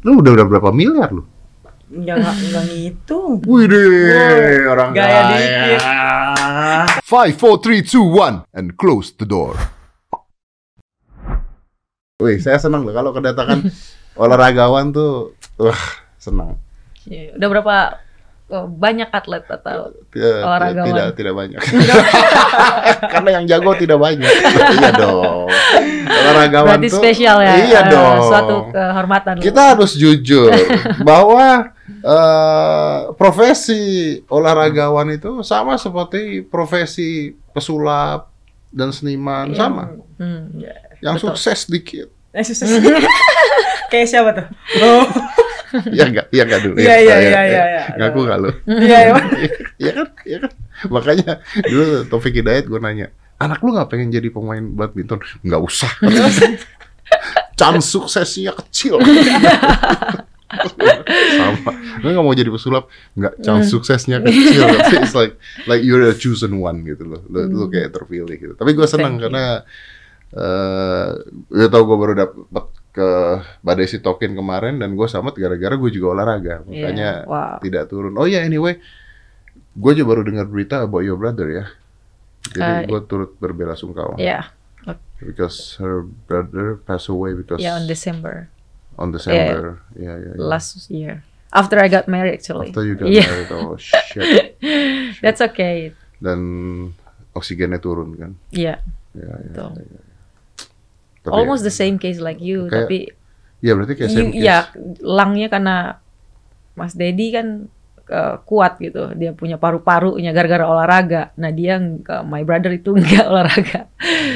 Lu udah udah berapa miliar lu? Ya nggak nggak ngitung. Wih deh, orang Gaya kaya. dikit. Five, four, three, two, one, and close the door. Wih, saya senang loh kalau kedatangan olahragawan tuh, wah senang. Iya, Udah berapa banyak atlet atau Tidak, Olahragawan. tidak, tidak banyak. Karena yang jago tidak banyak. iya dong. Olahragawan berarti tuh, spesial ya? Iya eh, dong. Suatu kehormatan. Kita harus jujur bahwa eh, profesi olahragawan itu sama seperti profesi pesulap dan seniman Iya. sama. Hmm, ya. Yang Betul. sukses dikit. Eh, susah. Kayak siapa tuh? Oh, Iya enggak? Iya enggak dulu. Iya, iya, ya, iya, ya. iya, iya. Ngaku enggak lu? iya ya. Iya kan? Iya kan? Makanya dulu Taufik Hidayat gue nanya, anak lu nggak pengen jadi pemain badminton? Nggak usah. Chance suksesnya kecil. Sama. Lu nggak mau jadi pesulap? Nggak. Chance suksesnya kecil. It's like like you're a chosen one gitu loh. Lu, lu kayak terpilih gitu. Tapi gue senang Thank you. karena eh udah tau gue baru dapet ke Badai Sitokin kemarin dan gue selamat gara-gara gue juga olahraga. Makanya Iya, wow. tidak turun. Oh ya, anyway, gue juga baru dengar berita about your brother ya. Jadi Uh, gue turut berbela sungkawa. Ya, Because her brother passed away because ya on December on December. Yeah, yeah, yeah. last year. After I got married actually. After you got Yeah. married, oh shit. That's okay. Dan oksigennya turun kan. Iya, Ya, ya, betul. ya, ya. Tapi Almost ya, the same case like you, Kayak- tapi Ya berarti kayak you, same case. ya langnya karena Mas Dedi kan eh, kuat gitu, dia punya paru-parunya gara-gara olahraga. Nah dia nggak- my brother itu nggak olahraga,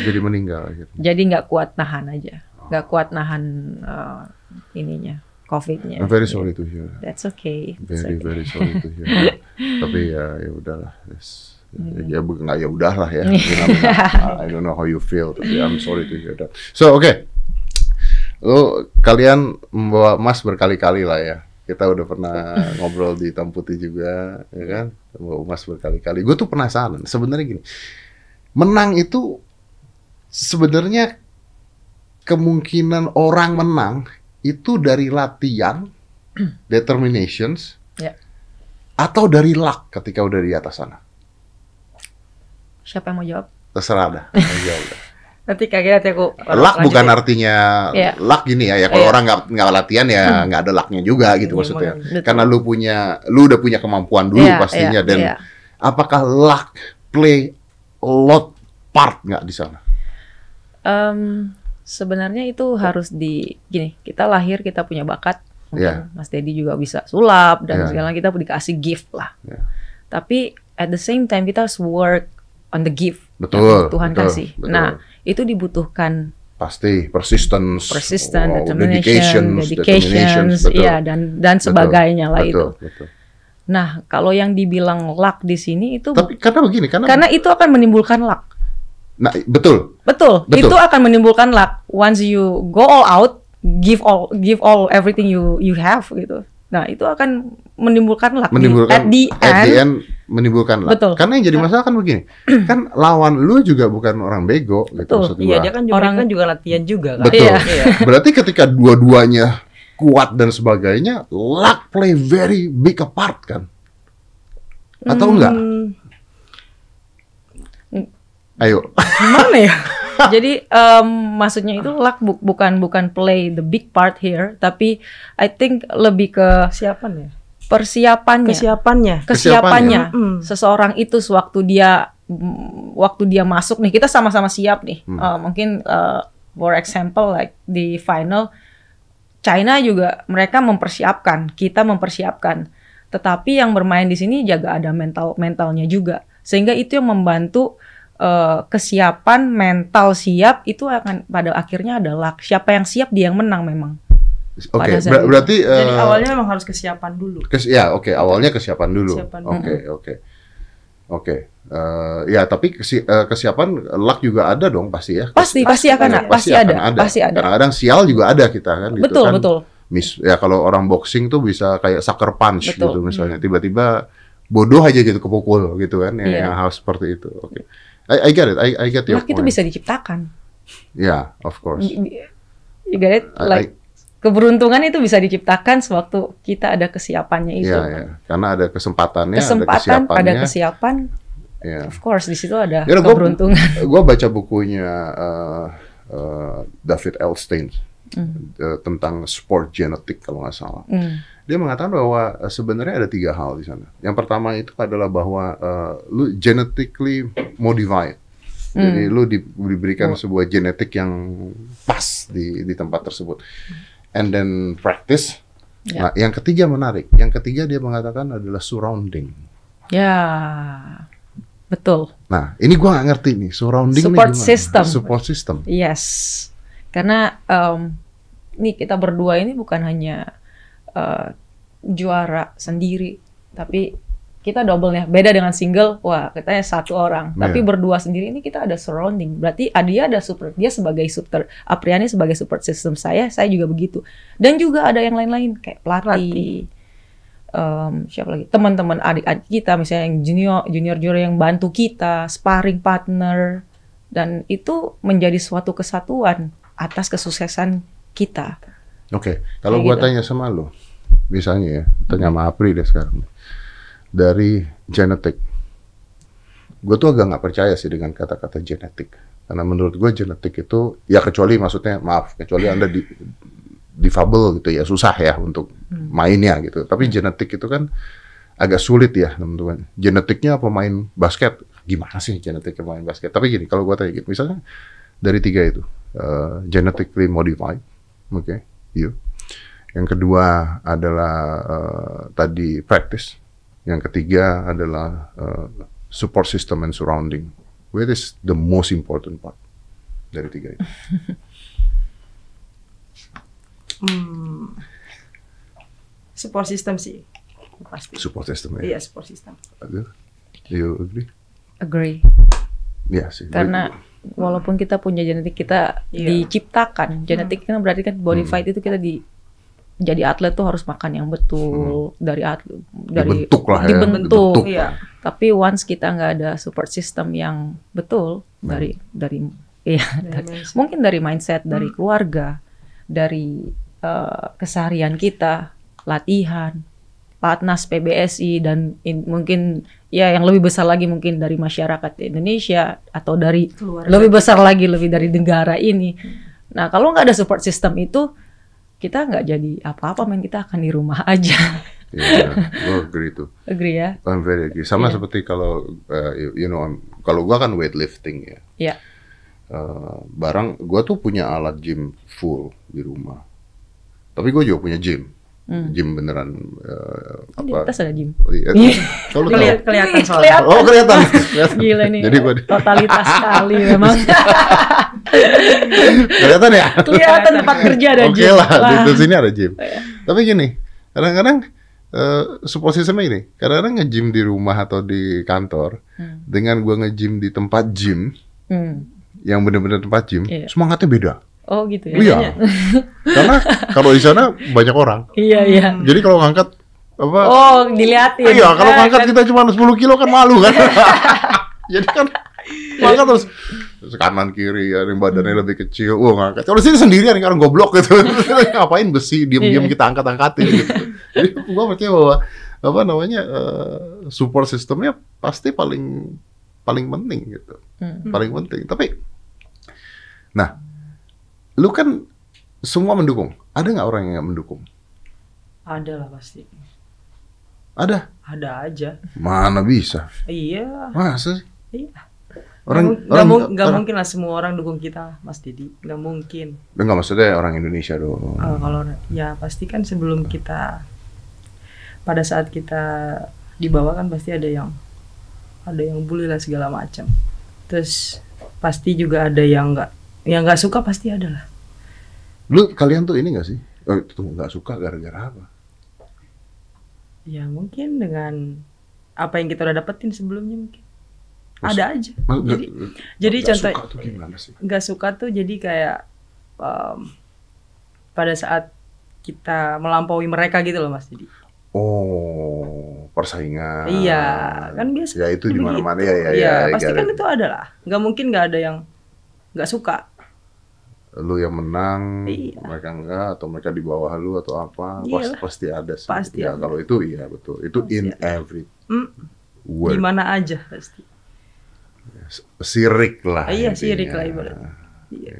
Jadi meninggal gitu. jadi nggak kuat nahan aja, nggak kuat nahan eh, ininya, covidnya. I'm very sorry to hear. That's okay. It's Very okay. very sorry to hear. Tapi ya ya udahlah. Yes. Hmm. Ya nggak ya udahlah ya. I don't know how you feel, tapi I'm sorry to hear that. So oke, lu kalian membawa emas berkali-kali lah ya. Kita udah pernah ngobrol di Hitam Putih juga, ya kan? Membawa emas berkali-kali. Gue tuh penasaran. Sebenarnya gini, menang itu sebenarnya kemungkinan orang menang itu dari latihan, determinations, Ya. atau dari luck ketika udah di atas sana. Siapa yang mau jawab? Terserah dah. Aja udah. Nanti kaget nanti aku. luck bukan artinya Iya. luck gini ya. Ya kalau Iya. orang nggak nggak latihan ya nggak ada lucknya juga gitu Iya, maksudnya. Betul. Karena lu punya, lu udah punya kemampuan dulu Iya, pastinya. iya, Dan iya. apakah luck play a lot part nggak di sana? Em, sebenarnya itu harus di gini kita lahir kita punya bakat Iya. mungkin Mas Dedi juga bisa sulap dan Iya. segala kita dikasih gift lah Iya. tapi at the same time kita harus work on the gift Betul, yang Tuhan betul, kasih betul. nah itu dibutuhkan Pasti persistence, persistent wow, determination dedications, dedications betul. iya dan dan Betul, sebagainya lah itu betul, betul. nah kalau yang dibilang luck di sini itu Tapi karena begini, karena, karena itu akan menimbulkan luck nah betul, Betul, Betul. itu akan menimbulkan luck once you go all out, give all give all everything you you have gitu. Nah, itu akan menimbulkan luck. Di- menimbulkan at the end, menimbulkan luck. Betul. Karena yang jadi masalah kan begini, kan lawan lu juga bukan orang bego gitu Betul. maksud Iya gua. dia kan juga, Orang- kan juga latihan juga kan. Betul. Iya. Berarti ketika dua-duanya kuat dan sebagainya, luck play very big a part kan? Atau enggak? Hmm, Ayo. Gimana ya? jadi em, maksudnya itu luck bu- bukan bukan play the big part here, tapi I think lebih ke Siapa nih? persiapannya, Kesiapannya. kesiapannya. Mm. Seseorang itu sewaktu dia mm, waktu dia masuk nih, kita sama-sama siap nih. Hmm. Eh, mungkin eh, for example like di final China juga mereka mempersiapkan, kita mempersiapkan. Tetapi yang bermain di sini jaga ada mental mentalnya juga. Sehingga itu yang membantu eh, kesiapan mental siap itu akan pada akhirnya adalah siapa yang siap dia yang menang memang. Oke, saat ber- berarti Jadi eh, awalnya memang harus kesiapan dulu. kes- ya oke, awalnya kesiapan dulu. Oke, oke. Oke. Eh, ya, tapi kesi- eh, kesiapan luck juga ada dong pasti ya. Pasti pasti akan Ya, ada, pasti ada, pasti ada. Kadang-kadang sial juga ada kita kan gitu Betul kan. betul. Mis ya kalau orang boxing tuh bisa kayak sucker punch Betul. gitu misalnya tiba-tiba bodoh aja gitu kepukul gitu kan yang, Iya. yang hal seperti itu. Oke. I, I get it. I, I get your Luck itu bisa diciptakan. Ya, of course. You get it? I- Like keberuntungan itu bisa diciptakan sewaktu kita ada kesiapannya itu. Iya, iya. Karena ada kesempatannya, ada Kesempatan, kesiapannya. ada kesiapan, Iya. of course di situ ada Ya, gua- keberuntungan. Gue baca bukunya eh, eh, David Elstein eh, tentang sport genetik kalau nggak salah. Hmm. Dia mengatakan bahwa eh, sebenarnya ada tiga hal di sana. Yang pertama itu adalah bahwa eh, lu genetically modified. Jadi lu di- diberikan sebuah genetik yang pas di di tempat tersebut. And then practice. Ya. Nah, yang ketiga menarik. Yang ketiga dia mengatakan adalah surrounding. Ya, betul. Nah, ini gua nggak ngerti nih surrounding nih Support gimana? system. Support system. Yes, karena em, nih kita berdua ini bukan hanya eh, juara sendiri, tapi kita double ya. Beda dengan single, wah katanya satu orang. Tapi Iya. berdua sendiri ini kita ada surrounding. Berarti dia ada super, dia sebagai super, Apriani sebagai support system saya, saya juga begitu. Dan juga ada yang lain-lain kayak pelatih. em, siapa lagi teman-teman adik-adik kita misalnya yang junior junior junior yang bantu kita sparring partner dan itu menjadi suatu kesatuan atas kesuksesan kita. Oke, kalau Kayak gua gitu. tanya sama lo, misalnya ya, tanya sama Apri deh sekarang. Dari genetik, gue tuh agak nggak percaya sih dengan kata-kata genetik. Karena menurut gue genetik itu, ya kecuali maksudnya, maaf, kecuali anda di difabel gitu ya, susah ya untuk mainnya gitu. Tapi genetik itu kan agak sulit ya teman-teman. Genetiknya pemain basket, gimana sih genetik pemain basket? Tapi gini, kalau gua tanya gitu, misalnya dari tiga itu, eh, genetically modified, oke, you. Yang kedua adalah eh, tadi practice. Yang ketiga adalah eh, support system and surrounding. Where is the most important part dari tiga itu? Hmm. Support system sih. Pasti. Support system Iya, ya. support system. Ada? You agree? Agree. Iya sih. Karena walaupun kita punya genetik kita Iya. diciptakan, genetik kan berarti kan body Hmm. fight itu kita di jadi atlet tuh harus makan yang betul dari atlet dari Dibentuk lah ya, dibentuk. dibentuk. Iya. Tapi once kita nggak ada support system yang betul dari dari iya Dari dari- mindset. mungkin dari mindset dari keluarga dari eh, keseharian kita latihan Platnas PBSI dan in- mungkin ya yang lebih besar lagi mungkin dari masyarakat Indonesia atau dari Keluarga lebih besar lagi lebih dari negara ini. Nah kalau nggak ada support system itu kita nggak jadi apa-apa men kita akan di rumah aja. Iya, gue agree tuh. Agree ya? I'm very agree. Sama Iya. seperti kalau uh, you, know, I'm- kalau gua kan weightlifting ya. Iya. Uh, barang gua tuh punya alat gym full di rumah. Tapi gua juga punya gym. Hmm. Gym beneran uh, Di apa? atas ada gym. Iya. Kalau tahu. Kelihat- kelihatan soalnya. Kelihatan. Oh, kelihatan. kelihatan. Gila nih. Jadi gua di- totalitas sekali memang. kelihatan ya? Kelihatan tempat kerja ada Oke gym. lah, di, Wah. di sini ada gym. Tapi gini, kadang-kadang eh support systemnya ini, kadang-kadang nge-gym di rumah atau di kantor, Hmm. dengan gua nge-gym di tempat gym, Hmm. yang benar-benar tempat gym, Iya. semangatnya beda. Oh gitu ya. Iya. Karena kalau di sana banyak orang. Iya iya. Jadi kalau ngangkat apa? Oh diliatin. iya, kalau Ah, ngangkat kan. kita cuma 10 kilo kan malu kan. Jadi kan ngangkat terus terus kanan kiri ya, yang badannya lebih kecil. Wah, ngangkat. Kalau sini sendirian kan goblok gitu. Ngapain besi diam-diam Iya. kita angkat-angkatin gitu. Jadi gua percaya bahwa apa namanya eh, support sistemnya pasti paling paling penting gitu. Hmm. Paling penting. Tapi nah, lu kan semua mendukung. Ada nggak orang yang nggak mendukung? Ada lah pasti. Ada. Ada aja. Mana bisa? Iya. Masa sih? Iya. Orang nggak, orang mu- nggak orang- mungkin lah semua orang dukung kita, Mas Dedi. Nggak mungkin. Enggak maksudnya orang Indonesia dong. Eh, kalau ya pasti kan sebelum kita pada saat kita dibawa kan pasti ada yang ada yang bully lah segala macam. Terus pasti juga ada yang nggak yang nggak suka pasti ada lah. Lu kalian tuh ini gak sih? Oh, itu nggak suka gara-gara apa? Ya mungkin dengan apa yang kita udah dapetin sebelumnya mungkin. Mas- ada aja. Mas- Jadi nggak- jadi nggak contoh suka tuh gimana sih? nggak suka tuh jadi kayak em, pada saat kita melampaui mereka gitu loh Mas Didi. Oh, persaingan. Iya, kan biasa. Ya itu di mana-mana ya ya Iya, ya. pasti kan itu ada lah. Nggak mungkin nggak ada yang nggak suka. Lu yang menang, Iya. mereka enggak atau mereka di bawah lu atau apa, Iyalah. pasti, pasti ada sih. Pasti ya, ada. kalau itu iya betul. Itu Pasti in ada. every Hmm, word. di mana aja pasti. Sirik lah. Ah, iya, intinya. sirik lah ibaratnya. Iya.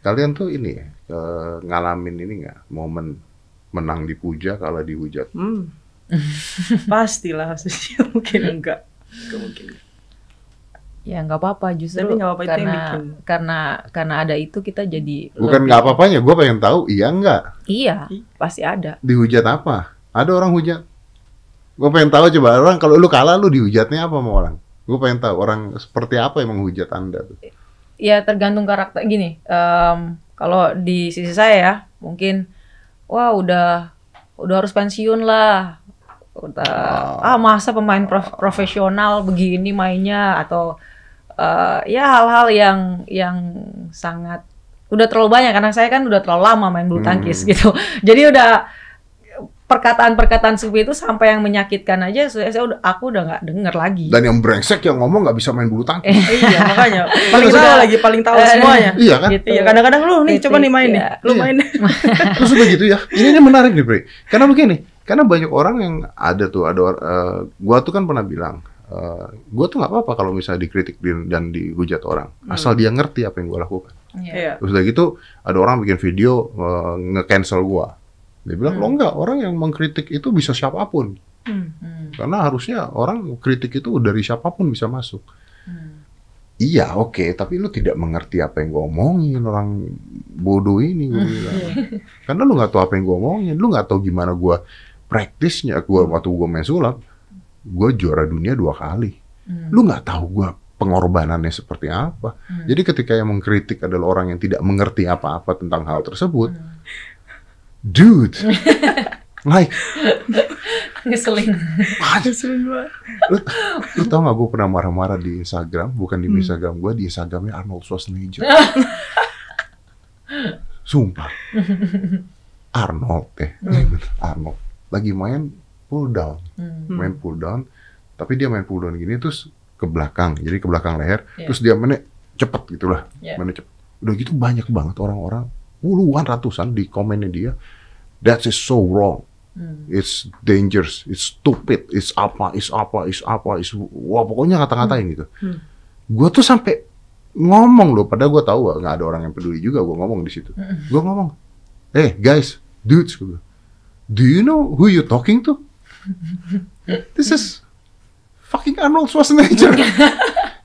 Kalian tuh ini ya, ngalamin ini nggak momen menang dipuja kalah dihujat? Hmm. Pastilah mungkin enggak. Enggak mungkin. Ya nggak apa-apa justru Tapi nggak apa-apa, itu yang karena bikin. karena karena ada itu kita jadi Bukan nggak apa-apanya, gue pengen tahu iya nggak Iya, pasti ada. dihujat apa? Ada orang hujat? Gue pengen tahu coba orang kalau lu kalah lu dihujatnya apa sama orang? Gue pengen tahu orang seperti apa yang menghujat anda tuh. Ya tergantung karakter gini. em, kalau di sisi saya ya mungkin wah udah udah harus pensiun lah. Udah ah masa pemain prof- profesional begini mainnya atau eh, ya hal-hal yang yang sangat udah terlalu banyak karena saya kan udah terlalu lama main bulu tangkis Hmm. gitu. Jadi udah perkataan-perkataan seperti itu sampai yang menyakitkan aja saya, saya udah aku udah nggak denger lagi. Dan yang brengsek yang ngomong nggak bisa main bulu tangkis. iya, makanya paling tahu lagi, paling tahu Eh, semuanya. iya kan? Gitu. Iya, kadang-kadang lu nih coba nih main nih. Lu Iya. main. Terus udah gitu ya. Ini ini menarik nih, Bre. Karena begini, karena banyak orang yang ada tuh, ada eh, gua tuh kan pernah bilang, eh, gua tuh nggak apa-apa kalau misalnya dikritik di- dan dihujat orang, asal dia ngerti apa yang gua lakukan. Iya. Terus udah gitu, ada orang bikin video eh, nge-cancel gua. Dia bilang, lo enggak, orang yang mengkritik itu bisa siapa pun. Hmm. Hmm, Karena harusnya orang kritik itu dari siapa pun bisa masuk. hmm. Iya, oke, tapi lu tidak mengerti apa yang gue omongin orang bodoh ini gue bilang. Karena lu nggak tahu apa yang gue omongin, lu nggak tahu gimana gue praktisnya. Gua waktu gue main sulap, gue juara dunia dua kali. Hmm. Lu nggak tahu gue pengorbanannya seperti apa. Hmm. Jadi ketika yang mengkritik adalah orang yang tidak mengerti apa-apa tentang hal tersebut, Hmm. dude, like, Ngeselin. Ngeselin banget. lu, lu tau gak gue pernah marah-marah di Instagram, bukan di Hmm. Instagram gue, di Instagramnya Arnold Schwarzenegger. Sumpah. Arnold eh, Arnold lagi main pull down, Hmm. main pull down, tapi dia main pull down gini terus ke belakang, jadi ke belakang leher, Iya. terus dia mainnya cepet gitulah, Iya. mainnya cepet. Udah gitu banyak banget orang-orang, puluhan ratusan di komennya dia, that is so wrong. Hmm. It's dangerous, it's stupid, it's apa, it's apa, it's apa, it's wah pokoknya kata-katain gitu. Hmm. Gue tuh sampai ngomong loh, padahal gue tahu nggak ada orang yang peduli juga gue ngomong di situ. Hmm. Gue ngomong, eh guys, dudes, do you know who you talking to? This is fucking Arnold Schwarzenegger.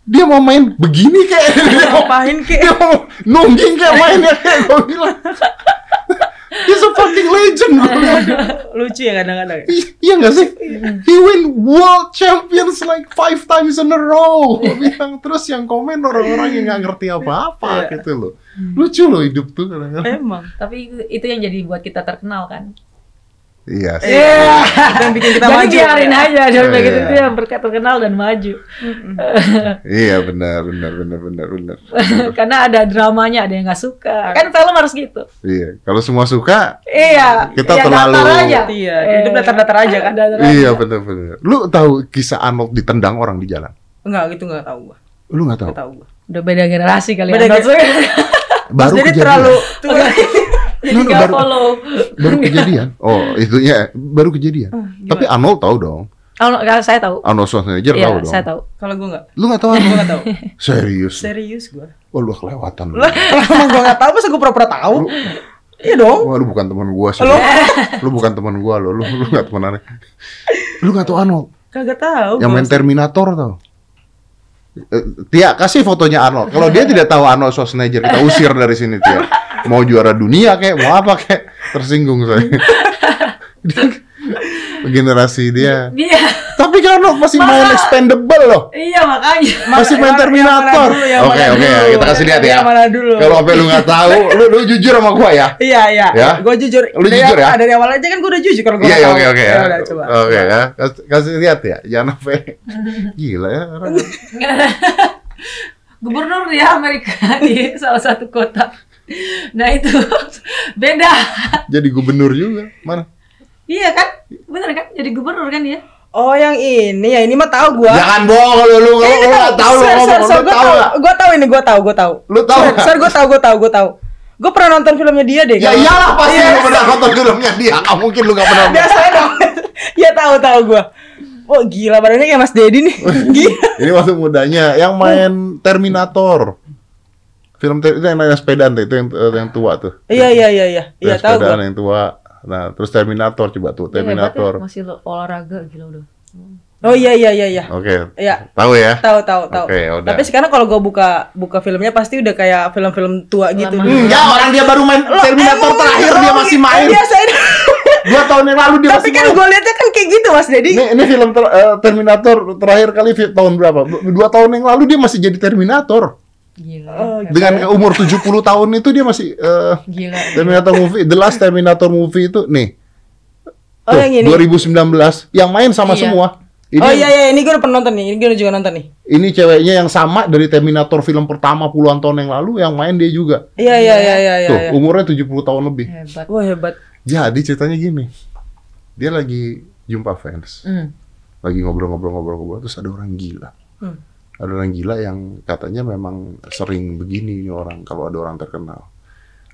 Dia mau main begini kayak dia mau, Ngapain kek? dia mau nungging kayak mainnya kayak gue bilang. He's a fucking legend. Lucu ya kadang-kadang. I- Iya nggak sih? He win world champions like five times in a row. Bilang terus yang komen orang-orang yang nggak ngerti apa-apa Iya. gitu loh. Lucu loh hidup tuh kadang-kadang. Emang. Tapi itu yang jadi buat kita terkenal kan. Iya. sih. Iya. Itu yang bikin kita Jadi maju. biarin aja dan begitu Iya. itu yang berkat terkenal dan maju. Iya benar benar benar benar benar. Karena ada dramanya, ada yang nggak suka. Kan film harus gitu. Iya. Kalau semua suka, Iya. Kita ya, terlalu- datar aja. Iya, hidup datar-datar aja kan. Datar aja. iya benar benar. Lu tahu kisah Arnold ditendang orang di jalan? Enggak, gitu enggak tahu gua. Lu nggak tahu? Enggak tahu gua. Udah beda generasi kali Beda ya. Baru Jadi kejadian. terlalu tua. Jadi No, no, nggak baru- follow. Baru kejadian. Oh itunya baru kejadian. Tapi Arnold tahu dong. Oh, kalau saya tahu. Arnold Schwarzenegger Iya, tahu dong. saya tahu. Kalau gua enggak. Lu nggak tahu Gua Arnold? enggak tahu. Serius? Serius gua. Wah lu kelewatan lu. Lah, emang gua enggak tahu masa gua pura-pura tahu? Iya dong. Wah lu bukan teman gua sih. Lu Lu bukan teman gua lo. Lu lu nggak temenan. Lu nggak tahu Arnold? kagak tahu. Yang main Terminator tau? Eh, Tia kasih fotonya Arnold. Kalau dia tidak tahu Arnold Schwarzenegger, kita usir dari sini Tia. Mau juara dunia kayak, mau apa kayak, tersinggung saya. Generasi dia. Dia. Tapi kan Arnold masih main expendable loh. Iya, makanya. Masih main Terminator. yang Oke oke kita kasih lihat ya. Dulu? Kalau sampai lu nggak tahu, lu, lu jujur sama gua ya. Iya, iya. Ya? Gua jujur. Lu Dari jujur ya? Dari awal aja kan gua udah jujur kalau gua Iya iya oke oke Ya ya. coba. Oke ya. Kasih, kasih lihat ya. Jangan sampai gila ya. Gubernur ya Amerika di salah satu kota. Nah itu beda. Jadi gubernur juga. Mana? Iya kan? Bener kan? Jadi gubernur kan dia? Oh yang ini ya ini mah tahu gua. Jangan bohong lu lu lu lu nggak tahu lu ngomong sir, lu gua tahu nggak? Gua tahu ini, gua tahu, gua tahu. Lu tahu Sir, nggak? Gua tahu, gua tahu, gua tahu. Gua pernah nonton filmnya dia deh. Ya iyalah pasti Iya. lu pernah nonton filmnya dia. Nggak mungkin lu nggak pernah. Biasanya dong. ya tahu tahu gua. Oh gila badannya kayak Mas Dedi nih. Gila. Ini masuk mudanya yang main Terminator. Film ter- itu yang naik sepedaan itu yang yang tua tuh. Iya iya iya iya. Iya tahu sepedaan gua. yang tua. Nah, terus Terminator coba tuh, Dia hebat ya, Terminator. masih lo- olahraga gila udah. Oh iya iya iya iya. Oke. Iya. Tahu ya? Tahu tahu tahu. Oke, udah. Tapi sekarang kalau gua buka buka filmnya pasti udah kayak film-film tua gitu. Lama. Enggak, orang dia baru main Lo Terminator emang terakhir gitu? dia masih gitu. main. Biasain. Dua tahun yang lalu dia Tapi masih kan main. gua liatnya kan kayak gitu Mas Dedi. Ini, ini film ter- eh, Terminator terakhir kali tahun berapa? Dua tahun yang lalu dia masih jadi Terminator. Gila. Oh, hebat. Dengan umur 70 tahun itu dia masih eh, Gila. Terminator movie, The Last Terminator movie itu nih. Oh, Tuh, yang ini. 2019 yang main sama Iya. semua. Ini oh iya iya ini gua udah pernah nonton nih. Ini udah juga nonton nih. ini ceweknya yang sama dari Terminator film pertama puluhan tahun yang lalu yang main dia juga. Iya iya iya iya iya. Tuh, iya. umurnya 70 tahun lebih. Hebat. Wah hebat. Jadi ceritanya gini. Dia lagi jumpa fans. Hmm. Lagi ngobrol-ngobrol-ngobrol-ngobrol terus ada orang gila. Hmm. Ada orang gila yang katanya memang sering begini ini orang kalau ada orang terkenal.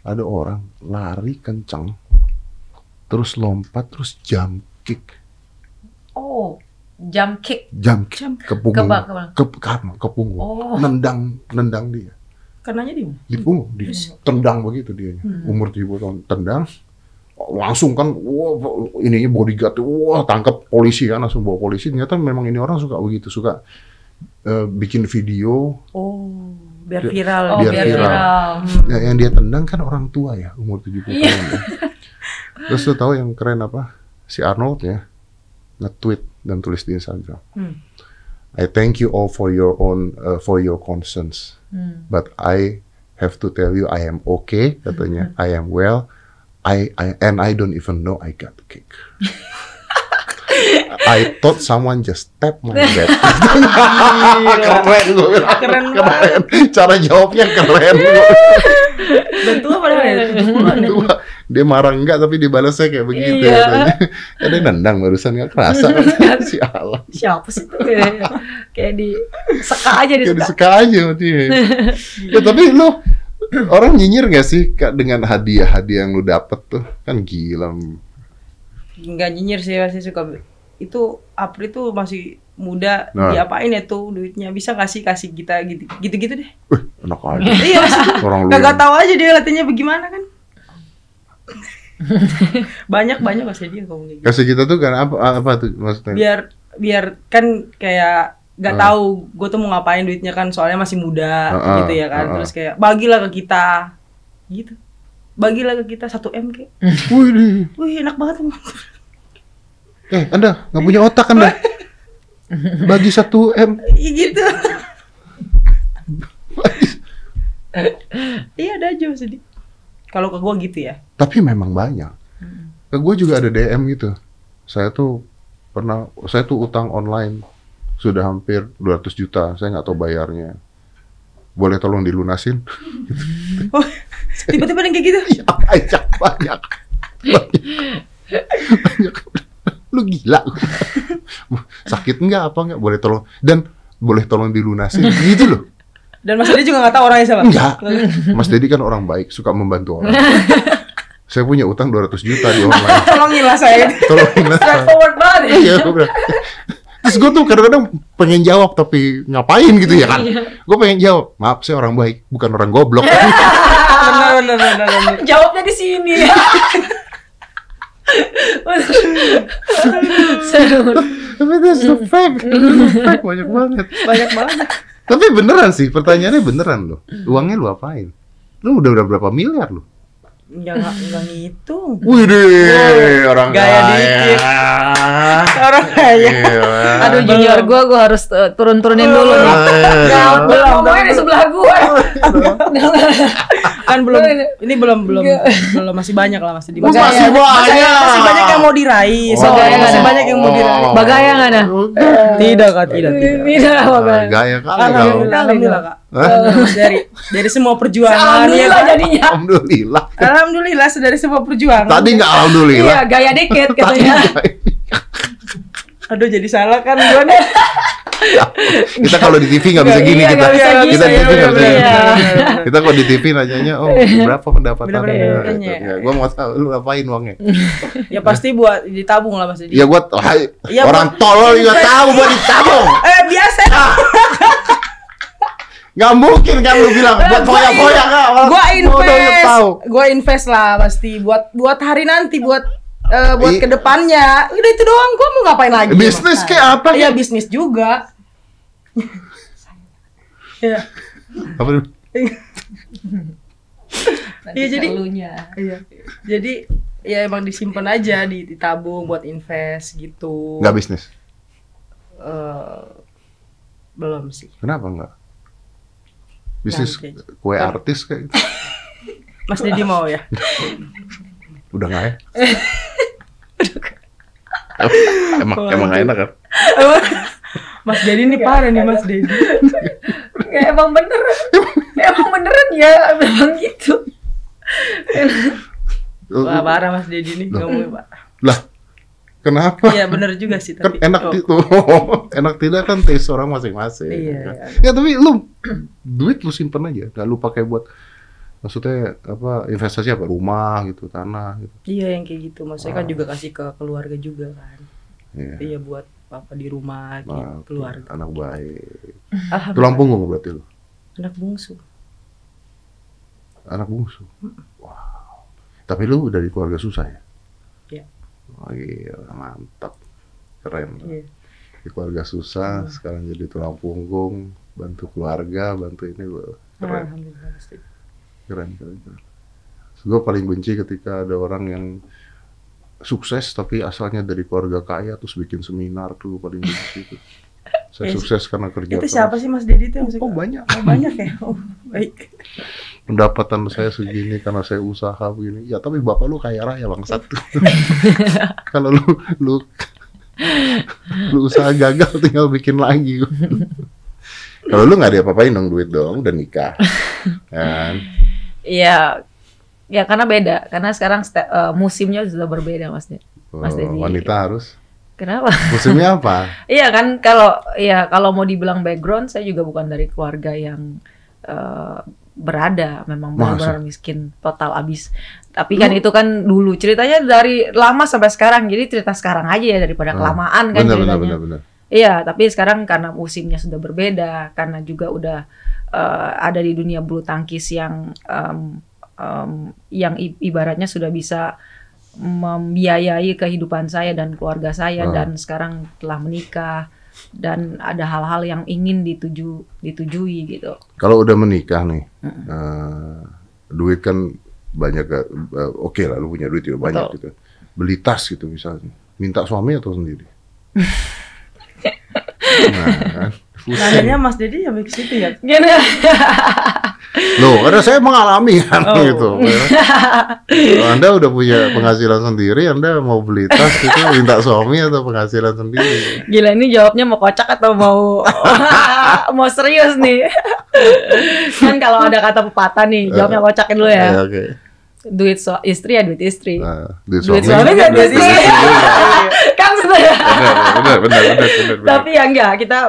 Ada orang lari kencang terus lompat terus jump kick. Oh, jump kick. jump kick ke punggung. Ke ke ke, ke, punggung. Oh. nendang nendang dia. Karenanya di di punggung di tendang begitu dia. Umur 70 tahun tendang. Langsung kan wah ininya bodyguard wah tangkap polisi kan langsung bawa polisi. Ternyata memang ini orang suka begitu suka eh, bikin video Oh, biar viral. Oh, Biar biar, viral. viral. Ya, yang dia tendang kan orang tua ya umur 70 Iya. tahun ya. terus lu tahu yang keren apa si Arnold ya nge-tweet dan tulis di Instagram Hmm. I thank you all for your own uh, for your concerns Hmm. but I have to tell you I am okay katanya I am well I, I and I don't even know I got kicked I thought someone just tapped my bed. keren gue bilang. Keren keren. Cara jawabnya keren. Dan tua padahal ya. 70-an ya. Tua. dia marah enggak tapi dibalasnya kayak begitu Iya. katanya. Ya dia nendang barusan nggak kerasa. si Allah. Siapa sih tuh? Kayak di seka aja di Kayak seka. diseka aja sama dia. ya tapi lu orang nyinyir gak sih Kak, dengan hadiah-hadiah yang lu dapet tuh? Kan gila. Nggak nyinyir sih masih suka itu Apri tuh masih muda Nah. diapain ya tuh duitnya bisa kasih kasih kita gitu gitu gitu deh Wih, enak aja. iya Orang lu. kagak yang- tahu aja dia latihannya bagaimana kan banyak banyak kasih dia ngomong gitu Kasih kita tuh kan apa apa tuh maksudnya? biar biar kan kayak nggak Ah. tahu gue tuh mau ngapain duitnya kan soalnya masih muda Ah, ah, gitu ya kan ah, ah. terus kayak bagilah ke kita gitu bagilah ke kita satu m kayak Wih, wih enak banget eh anda nggak punya otak anda? Bagi satu m. Iya gitu iya ada aja sedih kalau ke gue gitu ya Tapi memang banyak. Ke gue juga ada DM gitu. Saya tuh pernah, saya tuh utang online sudah hampir 200 juta. Saya nggak tahu bayarnya. Boleh tolong dilunasin? oh, tiba-tiba yang kayak gitu Ya banyak, banyak. Banyak. banyak. Lu gila. Sakit nggak apa nggak? Boleh tolong dan boleh tolong dilunasin gitu loh. dan mas Adi juga nggak tahu orangnya siapa Enggak. Mas Dedi kan orang baik, suka membantu orang. Saya punya utang 200 juta di online. tolongin lah saya Tolongin lah. Straightforward banget ya. Iya, gua bilang. Terus gue tuh kadang-kadang pengen jawab tapi ngapain gitu ya kan? Gue pengen jawab, maaf saya orang baik, bukan orang goblok. benar benar benar benar Jawabnya di sini. Seru. tapi fact. Fact banyak banget. banyak banget Tapi beneran sih, pertanyaannya beneran loh. Uangnya lu apain? Lu udah udah berapa miliar lu? ya nggak nggak ngitung Wih deh, orang Gaya kaya. dikit. orang kaya. Aduh junior gue, gue harus uh, turun-turunin dulu nih. Belum, ngomongnya di sebelah gue. kan belum ini belum belum belum masih banyak lah masih di Oh, masih banyak. masih banyak yang mau diraih Oh. Masih Bagaya. banyak yang mau diraih Bagaya nggak ada? tidak kak tidak tidak Tidak, Bapak. Gaya kali kau. alhamdulillah kak Hah? dari dari semua perjuangan ya Alhamdulillah jadinya. Alhamdulillah. alhamdulillah dari semua perjuangan Tadi nggak alhamdulillah. Iya, gaya dikit Tadi katanya. Aduh jadi salah kan gue nih. kita kalau di TV nggak bisa gini iya, kita. bisa kita gitu, di TV nggak bisa iya. gini. Kita kalau di TV nanyanya, oh berapa pendapatannya? Berapa pendapatannya? Ya, gue mau tahu lu ngapain uangnya? ya pasti buat ditabung lah Dedi. Ya gua hai, Iya, orang tolol juga tahu buat ditabung. Eh biasa. Nggak mungkin kan lu bilang buat foya-foya kan? Orang Gua juga invest. Gua invest lah pasti buat buat hari nanti buat eh, buat I- ke depannya. Udah itu doang. Gua mau ngapain lagi? Bisnis kayak apa? Iya kayak? bisnis juga. Iya. Apa Iya, jadi- elunya. Iya. Jadi ya emang disimpan aja di ditabung buat invest gitu. Nggak bisnis. Eh, belum sih. Kenapa nggak? Bisnis kue artis kayak gitu. Mas Dedi mau ya? Udah nggak ya? emang emang nggak enak kan? Mas Dedi ini parah nih Mas Dedi. Nggak, emang bener. emang beneran ya, memang gitu. Wah, parah Mas Dedi nih ngomongnya Pak. Lah, kenapa? Iya bener juga sih kan tapi. enak Oh, itu enak tidak kan taste orang masing-masing Iya, kan? iya. ya tapi lu duit lu simpen aja nggak lu pakai buat maksudnya apa investasi apa rumah gitu tanah gitu Iya yang kayak gitu. Maksudnya kan Ah. juga kasih ke keluarga juga kan. Iya. Iya buat apa di rumah gitu, Nah, keluarga. anak baik Alhamdulillah. tulang punggung berarti lu Anak bungsu. anak bungsu wow tapi lu dari keluarga susah ya Iya. oh, gila, mantap keren Iya. di keluarga susah sekarang jadi tulang punggung bantu keluarga bantu ini lu keren Alhamdulillah. Keren keren, keren. gue paling benci ketika ada orang yang sukses tapi asalnya dari keluarga kaya terus bikin seminar tuh paling benci itu saya sukses karena kerja Itu keras. siapa sih Mas Dedi itu yang suka? oh banyak Oh, banyak ya. Oh, baik. pendapatan saya segini karena saya usaha begini ya tapi bapak lu kaya raya bangsat kalau lu lu lu usaha gagal tinggal bikin lagi kalau lu nggak ada apa-apain dong duit dong udah nikah kan Iya, ya karena beda. Karena sekarang eh, musimnya sudah berbeda, Mas. Mas Oh, Dedi. wanita harus Kenapa? musimnya apa Iya kan kalau ya kalau mau dibilang background saya juga bukan dari keluarga yang eh, berada memang benar-benar miskin total abis. Tapi kan itu kan dulu ceritanya dari lama sampai sekarang. Jadi cerita sekarang aja ya daripada Ah, kelamaan kan benar ceritanya. benar benar Iya, tapi sekarang karena musimnya sudah berbeda, karena juga udah eh, ada di dunia bulu tangkis yang em, em, yang ibaratnya sudah bisa membiayai kehidupan saya dan keluarga saya Ah. dan sekarang telah menikah dan ada hal-hal yang ingin dituju ditujui gitu. Kalau udah menikah nih, eh, duit kan banyak, eh, oke lah, lu punya duit juga banyak Betul. gitu. Beli tas gitu misalnya, minta suami atau sendiri? nah, kan? Nanyanya Mas Dedi sampai ke situ ya. Gini. Loh, karena saya mengalami kan Oh. gitu. Kalau anda udah punya penghasilan sendiri, Anda mau beli tas itu minta suami atau penghasilan sendiri? Gila ini jawabnya mau kocak atau mau mau serius nih. kan kalau ada kata pepatah nih, jawabnya kocakin dulu ya. Ya, oke. Duit so istri ya duit istri. Nah, duit duit suami, suami nggak duit istri. kan ya. Benar, benar, benar, benar, benar, benar. Tapi ya enggak, kita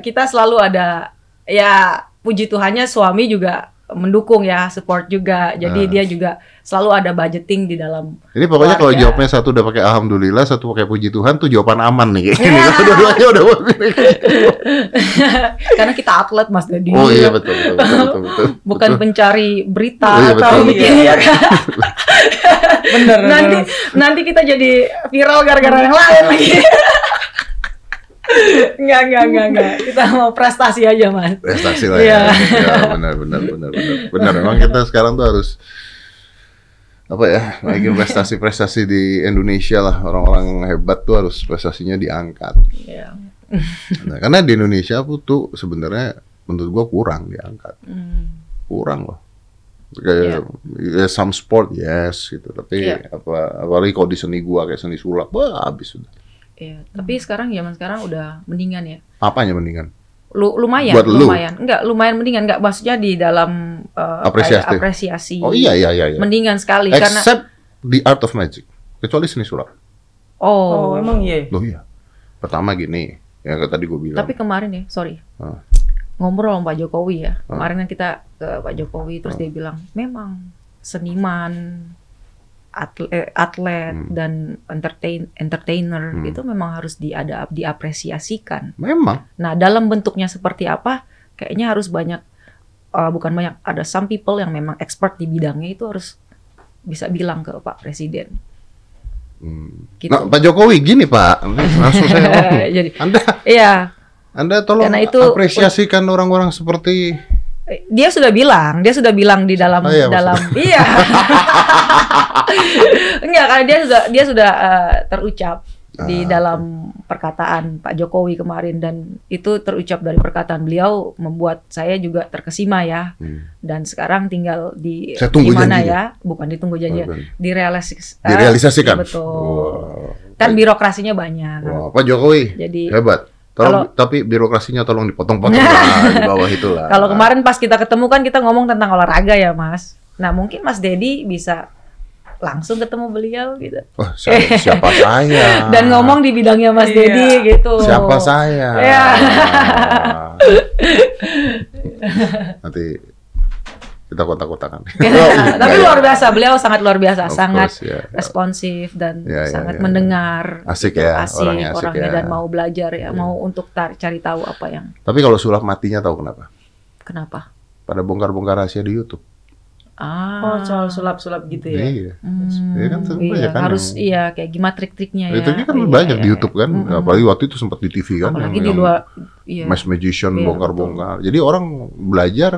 kita selalu ada ya puji Tuhannya suami juga mendukung ya, support juga. Jadi Nah. dia juga selalu ada budgeting di dalam Ini pokoknya kalau jawabnya satu udah pakai alhamdulillah, satu pakai puji Tuhan tuh jawaban aman nih kayak gini. Kalau dua-duanya udah karena kita atlet Mas Dedi. Oh iya betul betul betul betul. betul. Bukan Betul. pencari berita Iya, atau betul, bikin betul. ya kan. Bener. nanti nanti kita jadi viral gara-gara yang lain lagi. Enggak, enggak, enggak, enggak. Kita mau prestasi aja, Mas. prestasi lah Iya. ya. ya. benar benar benar benar. Benar memang kita sekarang tuh harus apa ya naikin prestasi-prestasi di Indonesia lah orang-orang hebat tuh harus prestasinya diangkat. Iya. Nah, karena di Indonesia tuh, tuh sebenarnya menurut gua kurang diangkat, Hmm. kurang loh. Kayak ya, some sport yes gitu, tapi Iya. apa apalagi kalau di seni gua kayak seni sulap, wah habis sudah. Iya, tapi sekarang zaman sekarang udah mendingan ya. Apanya mendingan? Lu, lumayan, Buat lu? lumayan. Enggak, lumayan mendingan. Enggak, maksudnya di dalam eh, Apresiasi. kayak apresiasi. Oh iya iya iya. iya. Mendingan sekali karena Except the art of magic, kecuali seni sulap. oh, Oh, emang iya. Loh iya. Pertama gini, yang tadi gue bilang. Tapi kemarin ya, sorry. Ah. Ngobrol sama Pak Jokowi ya. Ah. Kemarin kan kita ke Pak Jokowi terus Ah. dia bilang, "Memang seniman, atlet, atlet Hmm. dan entertain entertainer Hmm. itu memang harus diada diapresiasikan. Memang. Nah, dalam bentuknya seperti apa? Kayaknya harus banyak uh, bukan banyak, ada some people yang memang expert di bidangnya itu harus bisa bilang ke Pak Presiden. Hmm. Gitu. Nah, Pak Jokowi gini Pak, langsung saya. Jadi, Anda, iya, Anda tolong Karena itu- apresiasikan orang-orang seperti dia sudah bilang, dia sudah bilang di dalam Saya dalam iya. Enggak, karena dia sudah dia sudah uh, terucap di Ah. dalam perkataan Pak Jokowi kemarin dan itu terucap dari perkataan beliau membuat saya juga terkesima ya. Hmm. Dan sekarang tinggal di gimana janjinya. ya? Bukan ditunggu janji, Bukan. direalis direalisasikan. betul. Wow. Kan birokrasinya banyak. Wah, Pak Jokowi Jadi hebat. Tolong, Kalau- tapi birokrasinya tolong dipotong-potong lah di bawah itulah. Kalau kemarin pas kita ketemu kan kita ngomong tentang olahraga ya Mas. Nah mungkin Mas Dedi bisa langsung ketemu beliau gitu. Wah, siapa, siapa saya? Dan ngomong di bidangnya Mas Iya. Dedi gitu. Siapa saya? Iya. Nanti kita kontak-kontakan. Tapi luar biasa, beliau sangat luar biasa, Of sangat course, ya. responsif dan Ya, ya, sangat ya, ya. mendengar. Asik gitu. ya, asik orangnya asik orangnya ya. dan mau belajar ya, Iya. mau untuk tar- cari tahu apa yang Tapi kalau sulap matinya tahu kenapa? kenapa. Pada bongkar-bongkar rahasia di YouTube. Ah. Oh, soal sulap-sulap gitu ya. Iya. Hmm, Iya kan, sebenarnya iya, kan harus yang- iya kayak gimana trik-triknya ya. Itu kan Iya, banyak iya, di iya. YouTube kan. Mm-mm. Apalagi waktu itu sempat di TV kan. Apalagi yang- di luar iya. Mass magician Iya, bongkar-bongkar. Jadi orang belajar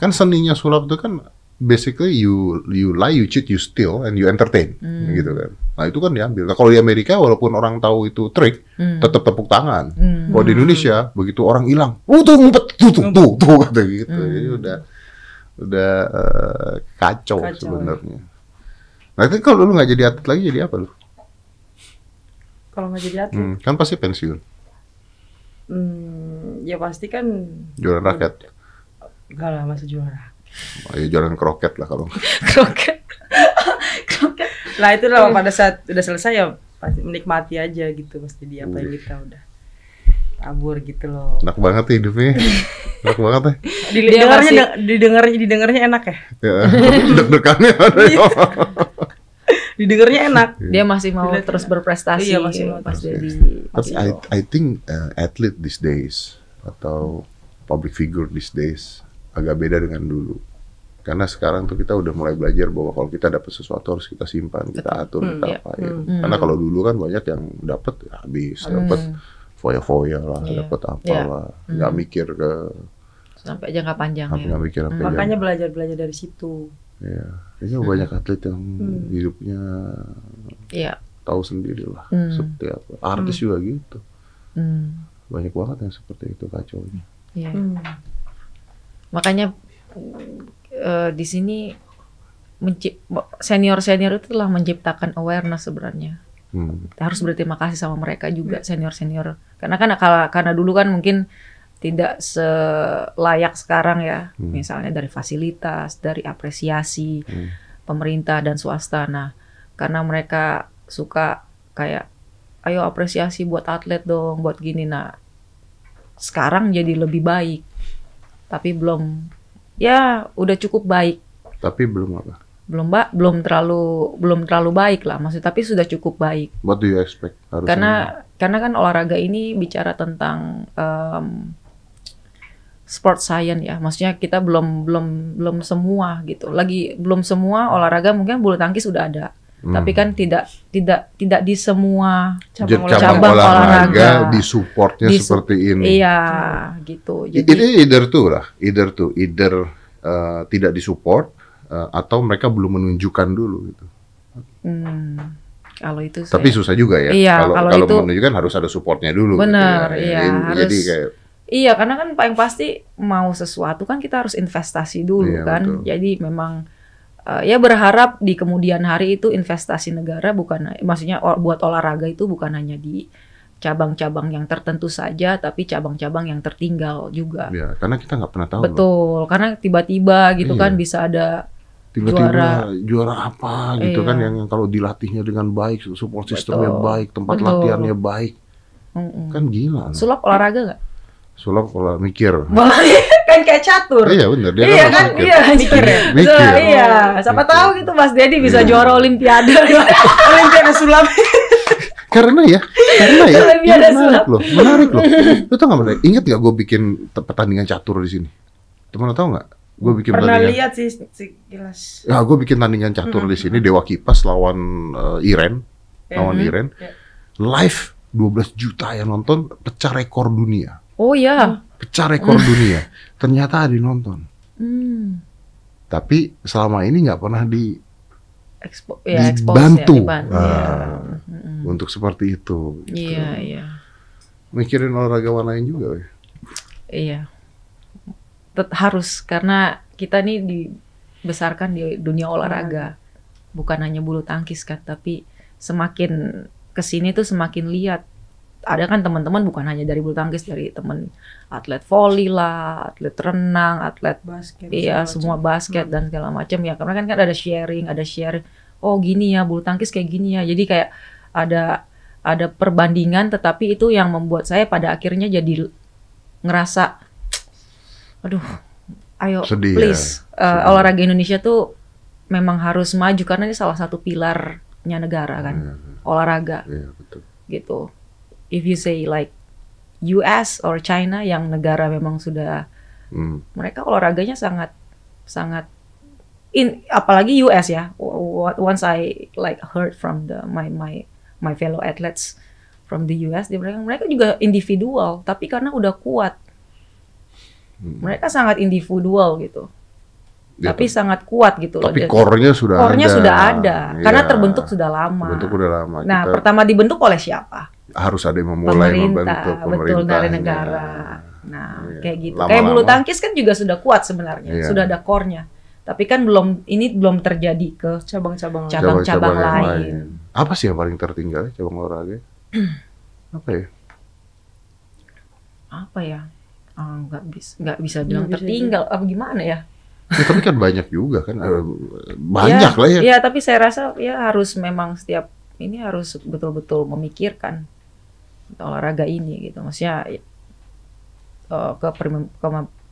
kan seninya sulap itu kan basically you you lie, you cheat, you steal, and you entertain, Hmm. gitu kan. Nah itu kan diambil. Nah, kalau di Amerika walaupun orang tahu itu trik, Hmm. tetap tepuk tangan. Hmm. Kalau di Indonesia begitu orang hilang, oh tuh ngumpet, tuh tuh tuh, tuh kata gitu. Hmm. Jadi udah udah eh, kacau, Kacau, sebenarnya. Nah itu kalau lu nggak jadi atlet lagi jadi apa lu? Kalau nggak jadi atlet, Hmm, kan pasti pensiun, hmm, ya pasti kan jualan raket, enggak lah masa juara. oh, ya jualan kroket lah kalau. Kroket. Kroket. Nah itu lah pada saat udah selesai ya pasti menikmati aja gitu pasti dia apa yang kita udah kabur gitu loh. Enak banget ya hidupnya, enak banget ya. Didengarnya masih- didengarnya didengarnya enak ya. Ya, deg-degannya ada ya. Didengarnya enak. Dia masih mau Dilihat terus enak. berprestasi. Iya, masih mau pas jadi Tapi I, I think uh, athlete these days atau public figure these days agak beda dengan dulu. Karena sekarang tuh kita udah mulai belajar bahwa kalau kita dapat sesuatu harus kita simpan, kita atur, Hmm, kita iya. apain. Hmm. Karena kalau dulu kan banyak yang dapat ya habis, dapat Hmm. foya-foya lah, Iya. dapat apa Iya. lah, nggak mikir ke, sampai jangka panjang apa ya. nggak mikir apa Hmm. Makanya belajar belajar dari situ. ya. Ini banyak atlet yang Hmm. hidupnya Iya. tahu sendiri lah, Hmm. seperti apa. Artis juga gitu, Hmm. banyak banget yang seperti itu kacau Iya. Hmm. Makanya eh, di sini senior senior itu telah menciptakan awareness sebenarnya. Hmm. Kita harus berterima kasih sama mereka juga senior senior. Karena kan karena, karena dulu kan mungkin tidak selayak sekarang ya, Hmm. misalnya dari fasilitas, dari apresiasi Hmm. pemerintah dan swasta. Nah, karena mereka suka kayak, ayo apresiasi buat atlet dong, buat gini. Nah, sekarang jadi lebih baik, tapi belum, ya udah cukup baik, Tapi belum apa. belum mbak, belum terlalu belum terlalu baik lah, maksud tapi sudah cukup baik. What do you expect? Harusnya Karena karena kan olahraga ini bicara tentang em, sport science ya, maksudnya kita belum belum belum semua gitu. Lagi belum semua olahraga mungkin bulu tangkis sudah ada, Hmm. tapi kan tidak tidak tidak di semua Jadi Cabang cabang, Cabang olahraga, olahraga. di supportnya Di seperti ini. iya gitu. I- Jadi Ini either tuh lah, either tuh, either uh, tidak disupport uh, atau mereka belum menunjukkan dulu gitu. hmm, kalau itu Tapi saya- susah juga ya. Iya, kalau kalau kalau itu- menunjukkan harus ada supportnya dulu. Benar, gitu ya. iya, Jadi harus- kayak Iya, karena kan paling pasti mau sesuatu kan kita harus investasi dulu Iya, kan. betul. Jadi memang eh, ya berharap di kemudian hari itu investasi negara bukan maksudnya buat olahraga itu bukan hanya di cabang-cabang yang tertentu saja, tapi cabang-cabang yang tertinggal juga. ya karena kita nggak pernah tahu. loh. Betul, karena tiba-tiba gitu Iya. kan bisa ada Tiba-tiba Juara. juara, apa gitu Iya. kan yang, yang kalau dilatihnya dengan baik, support sistemnya Betul. baik, tempat Betul. latihannya baik. Mm-mm. Kan gila. loh. Sulap olahraga nggak? Sulap kalau mikir. kan kayak catur. Iya bener dia iya kan kan, mikir. iya, mikir ya. Mikir. So, iya, siapa Mikir. tahu gitu Mas Dedi bisa Iya. juara olimpiade. olimpiade sulap. Karena ya, karena ya, Olimpiade ini menarik loh, menarik loh. Lu tau gak menarik? Ingat gak gue bikin pertandingan catur di sini? Temen lo tau gak? Gue bikin Pernah pertandingan. lihat sih sekilas. Ya, gue bikin tandingan catur di sini Dewa Kipas lawan eh, Iren, lawan Mhm. Iren. Ya. Live 12 juta yang nonton, pecah rekor dunia. Oh ya. Pecah rekor dunia. Ternyata ada yang nonton. Hmm. Tapi selama ini nggak pernah di Expo, ya, dibantu ya, dibantu. Iya. Mm-mm. untuk seperti itu. gitu. Iya, iya. Mikirin olahragawan lain juga. weh. Iya. Tet- harus karena kita nih dibesarkan di dunia olahraga. Bukan hanya bulu tangkis kan, tapi semakin ke sini tuh semakin lihat. Ada kan teman-teman bukan hanya dari bulu tangkis, dari teman atlet voli lah, atlet renang, atlet Basket. Iya, semua macam. basket dan segala macam ya. Karena kan kan ada sharing, ada share. Oh gini ya, bulu tangkis kayak gini ya. Jadi kayak ada ada perbandingan, tetapi itu yang membuat saya pada akhirnya jadi ngerasa, aduh, ayo Sedih ya, please, eh, sedih. olahraga Indonesia tuh memang harus maju karena ini salah satu pilarnya negara kan, Iya, olahraga iya, betul. gitu. If you say like US or China yang negara memang sudah Hmm. mereka olahraganya sangat sangat in apalagi US ya once I like heard from the my my my fellow athletes from the US dia mereka mereka juga individual tapi karena udah kuat Hmm. mereka sangat individual gitu Ya, tapi sangat kuat gitu tapi loh core-nya sudah core-nya ada. sudah ada karena Iya. terbentuk sudah lama Terbentuk udah lama. nah Kita pertama dibentuk oleh siapa harus ada yang memulai pemerintah membentuk betul dari negara nah Iya. kayak gitu Lama-lama. kayak bulu tangkis kan juga sudah kuat sebenarnya Iya. sudah ada core-nya tapi kan belum ini belum terjadi ke cabang-cabang lain. cabang-cabang yang lain. Apa sih yang paling tertinggal ya, cabang olahraga? Apa ya? apa ya Ah, nggak bisa nggak bisa bilang Nggak bisa tertinggal apa gimana ya Ya, tapi kan banyak juga kan. Eh, Banyak lah ya. Iya, tapi saya rasa ya harus memang setiap ini harus betul-betul memikirkan olahraga ini gitu. Maksudnya eh, ke, ke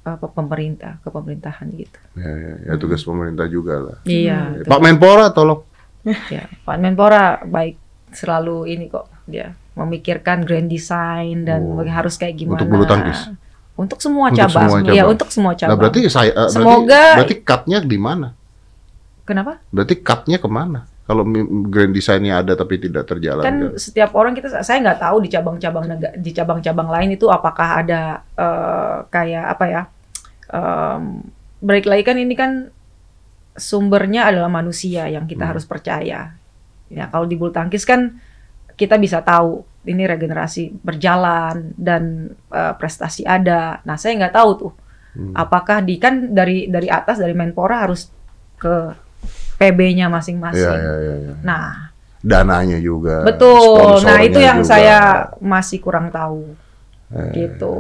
apa, pemerintah, ke pemerintahan gitu. Ya, ya, ya, tugas pemerintah juga lah. Iya. Pak Menpora tolong. Ya, Pak Menpora baik selalu ini kok dia memikirkan grand design dan Oh. harus kayak gimana. Untuk bulu tangkis? Untuk semua Untuk cabang. semua Iya, cabang. untuk semua cabang. Nah berarti saya eh, Semoga- berarti, berarti cut-nya di mana? Kenapa? Berarti cut-nya ke mana? Kalau grand design-nya ada tapi tidak terjalan. kan setiap orang kita saya nggak tahu di cabang-cabang di cabang-cabang lain itu apakah ada eh, kayak apa ya em, balik lagi kan ini kan sumbernya adalah manusia yang kita Hmm. harus percaya ya kalau di bulu tangkis kan kita bisa tahu ini regenerasi berjalan dan eh, prestasi ada nah saya nggak tahu tuh Hmm. apakah di kan dari dari atas dari Menpora harus ke PB-nya Iya, masing-masing iya, iya, iya. nah Dananya juga. Betul. Nah, itu yang juga. saya masih kurang tahu. Eh, Gitu.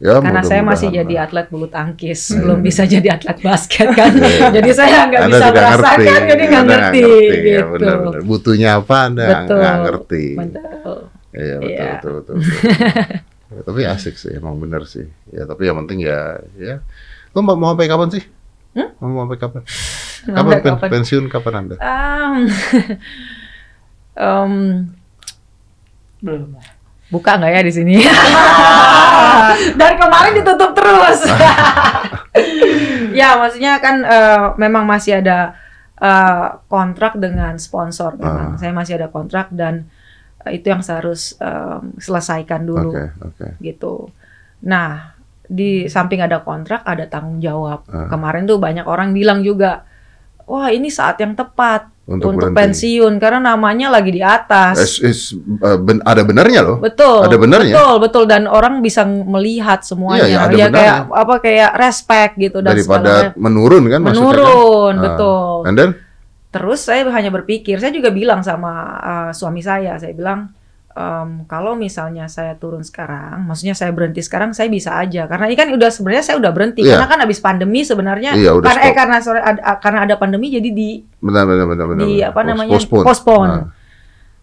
ya, Karena saya masih jadi atlet bulu tangkis, Hmm. belum bisa jadi atlet basket kan. Iya. jadi saya nggak bisa merasakan, ngerti. jadi nggak Anda ngerti, ya, gitu. benar-benar. Butuhnya apa Anda nggak ngerti. Betul. Iya betul, Iya. betul betul. betul. Ya, tapi asik sih, emang bener sih. Ya tapi yang penting ya, ya. Lo mau, mau sampai kapan sih? Hmm? Mau sampai kapan? Kapan, pen- kapan? pensiun kapan anda? Um, um, Belum lah. buka nggak ya di sini? Dari kemarin ditutup terus. ya, maksudnya kan eh, memang masih ada eh, kontrak dengan sponsor. Memang Ah. saya masih ada kontrak dan eh, itu yang saya harus em, selesaikan Oke dulu oke. gitu. Nah, di samping ada kontrak ada tanggung jawab. Ah. Kemarin tuh banyak orang bilang juga, wah ini saat yang tepat Untuk untuk, berhenti. pensiun karena namanya lagi di atas. Is, is, uh, ben- ada benernya loh. Betul. Ada benernya? Betul, betul dan orang bisa melihat semuanya. Iya, ya, ya kayak apa kayak respect gitu dan Daripada segala menurun kan maksudnya kan? menurun, Ah. betul. And then? Terus saya hanya berpikir, saya juga bilang sama uh, suami saya, saya bilang em, kalau misalnya saya turun sekarang, maksudnya saya berhenti sekarang, saya bisa aja karena ini kan udah sebenarnya saya udah berhenti Iya. karena kan habis pandemi sebenarnya Iya, udah karena eh, karena ada, karena ada pandemi jadi di Benar benar benar benar. di benar. apa namanya postpone. postpone. Ah.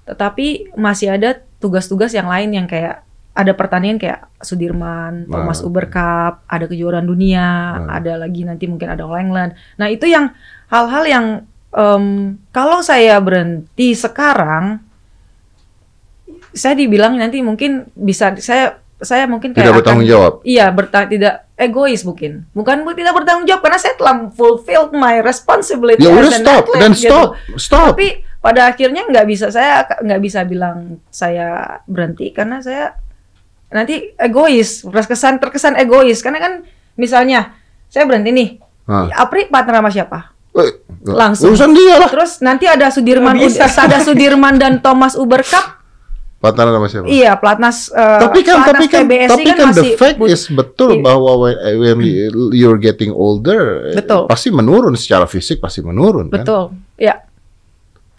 Tetapi masih ada tugas-tugas yang lain yang kayak ada pertandingan kayak Sudirman, Nah. Thomas Uber Cup, ada kejuaraan dunia, Nah. ada lagi nanti mungkin ada All England. Nah itu yang hal-hal yang em, kalau saya berhenti sekarang, saya dibilang nanti mungkin bisa saya saya mungkin kayak Tidak akan- bertanggung jawab. Iya, berta tidak egois mungkin. Bukan bu- tidak bertanggung jawab karena saya telah fulfill my responsibility Ya udah stop athlete, dan gitu. stop, stop. Tapi pada akhirnya nggak bisa saya nggak bisa bilang saya berhenti karena saya nanti egois, terkesan terkesan egois karena kan misalnya saya berhenti nih. Hah. Apri partner sama siapa? Eh, Langsung. Urusan dia lah. Terus nanti ada Sudirman, ada Sudirman dan Thomas Uber Cup. Pacaran sama siapa? Iya, pelatnas eh, tapi kan tapi kan PBSI tapi kan, the masih fact is betul Iya. bahwa when, when you're getting older Betul. pasti menurun secara fisik pasti menurun kan? Betul, ya.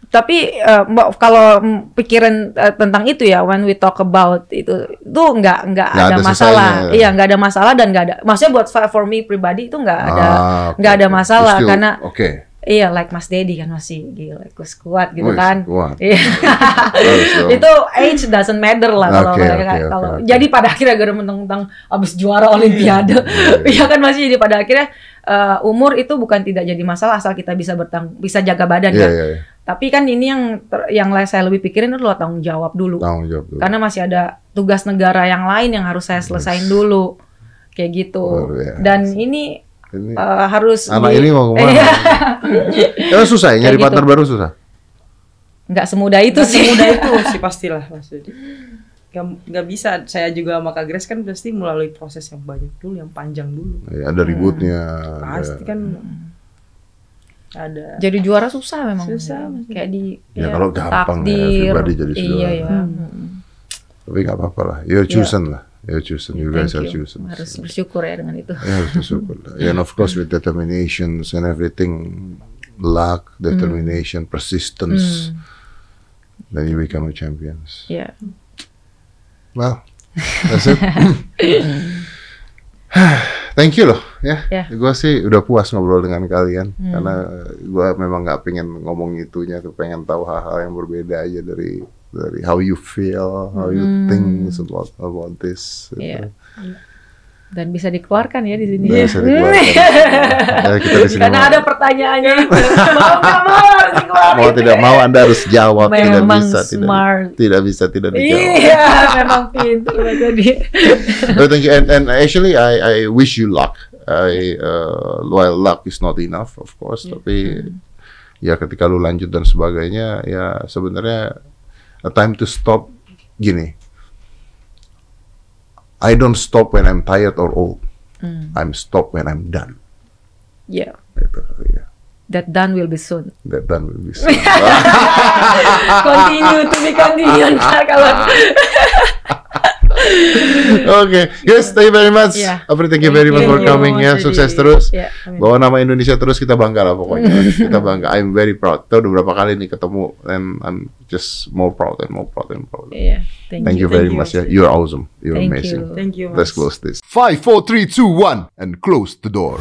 Tapi eh, mbak kalau pikiran eh, tentang itu ya, when we talk about itu, itu nggak nggak ada, ada masalah. selesainya. Iya, nggak ada masalah dan nggak ada. Maksudnya buat for me pribadi itu nggak ada Ah, oke, nggak ada oke. masalah Still, karena oke iya like Mas Dedi kan masih gila, kus kuat gitu Wih, kan. kuat. Iya. Itu age doesn't matter lah kalau mereka- oke, oke, kalau oke. jadi pada akhirnya gara mentang-mentang abis juara olimpiade Iya, ya kan masih jadi pada akhirnya eh, umur itu bukan tidak jadi masalah asal kita bisa bertang bisa jaga badan Iya ya iya iya. tapi kan ini yang ter- yang saya lebih pikirin adalah tanggung jawab dulu Tanggung jawab dulu. karena masih ada tugas negara yang lain yang harus saya selesain dulu kayak gitu dan ini Ini eh, harus anak di- ini mau ke mana? Iya. Emang susah ya nyari Kayak partner gitu. baru susah. nggak semudah itu Nggak sih semudah itu sih pastilah maksudnya. Gak, nggak bisa saya juga sama Kak Grace kan pasti melalui proses yang banyak dulu, yang panjang dulu. Ya, ada ributnya. Pasti ada- kan ada. jadi juara susah memang Susah, kayak di Ya, kalau gampang ya, takdir. everybody jadi iya juara. ya Tapi nggak apa-apa lah. You're chosen lah. You're chosen. You guys Thank are you. chosen. harus bersyukur ya dengan itu Ya harus bersyukur lah. And of course with determinations and everything, luck, determination, persistence, then you become a champions. ya Well, that's it. Thank you loh ya. Ya. Gua sih udah puas ngobrol dengan kalian karena gua memang nggak pengen ngomong itunya tuh pengen tahu hal-hal yang berbeda aja dari dari how you feel, how you think about about this. gitu. Iya. dan bisa dikeluarkan ya di sini bisa dikeluarkan. Ya, kita di sini karena mau- ada pertanyaannya mau nggak mau harus mau tidak mau anda harus jawab tidak Memang bisa tidak smart. tidak bisa tidak dijawab. iya memang pintar jadi Oh, thank you. And, and actually, I, I wish you luck. I, uh, while luck is not enough, of course, tapi ya ketika lu lanjut dan sebagainya, ya sebenarnya a time to stop gini. I don't stop when I'm tired or old. I'm stop when I'm done. ya Gitu, ya. that done will be soon That done will be soon. continue to be continued kalau Oke, guys, thank you very much. Yeah. Apri, thank you very much Thank for you, coming ya. Sukses terus. ya Bawa nama Indonesia terus kita bangga lah pokoknya. kita bangga. I'm very proud. Kita udah berapa kali nih ketemu and I'm just more proud and more proud and proud. Iya, thank, Thank you Thank very you, much ya. Mas. You're awesome. You're Thank amazing. you. Thank you. Let's close this. Five, four, three, two, one, and close the door.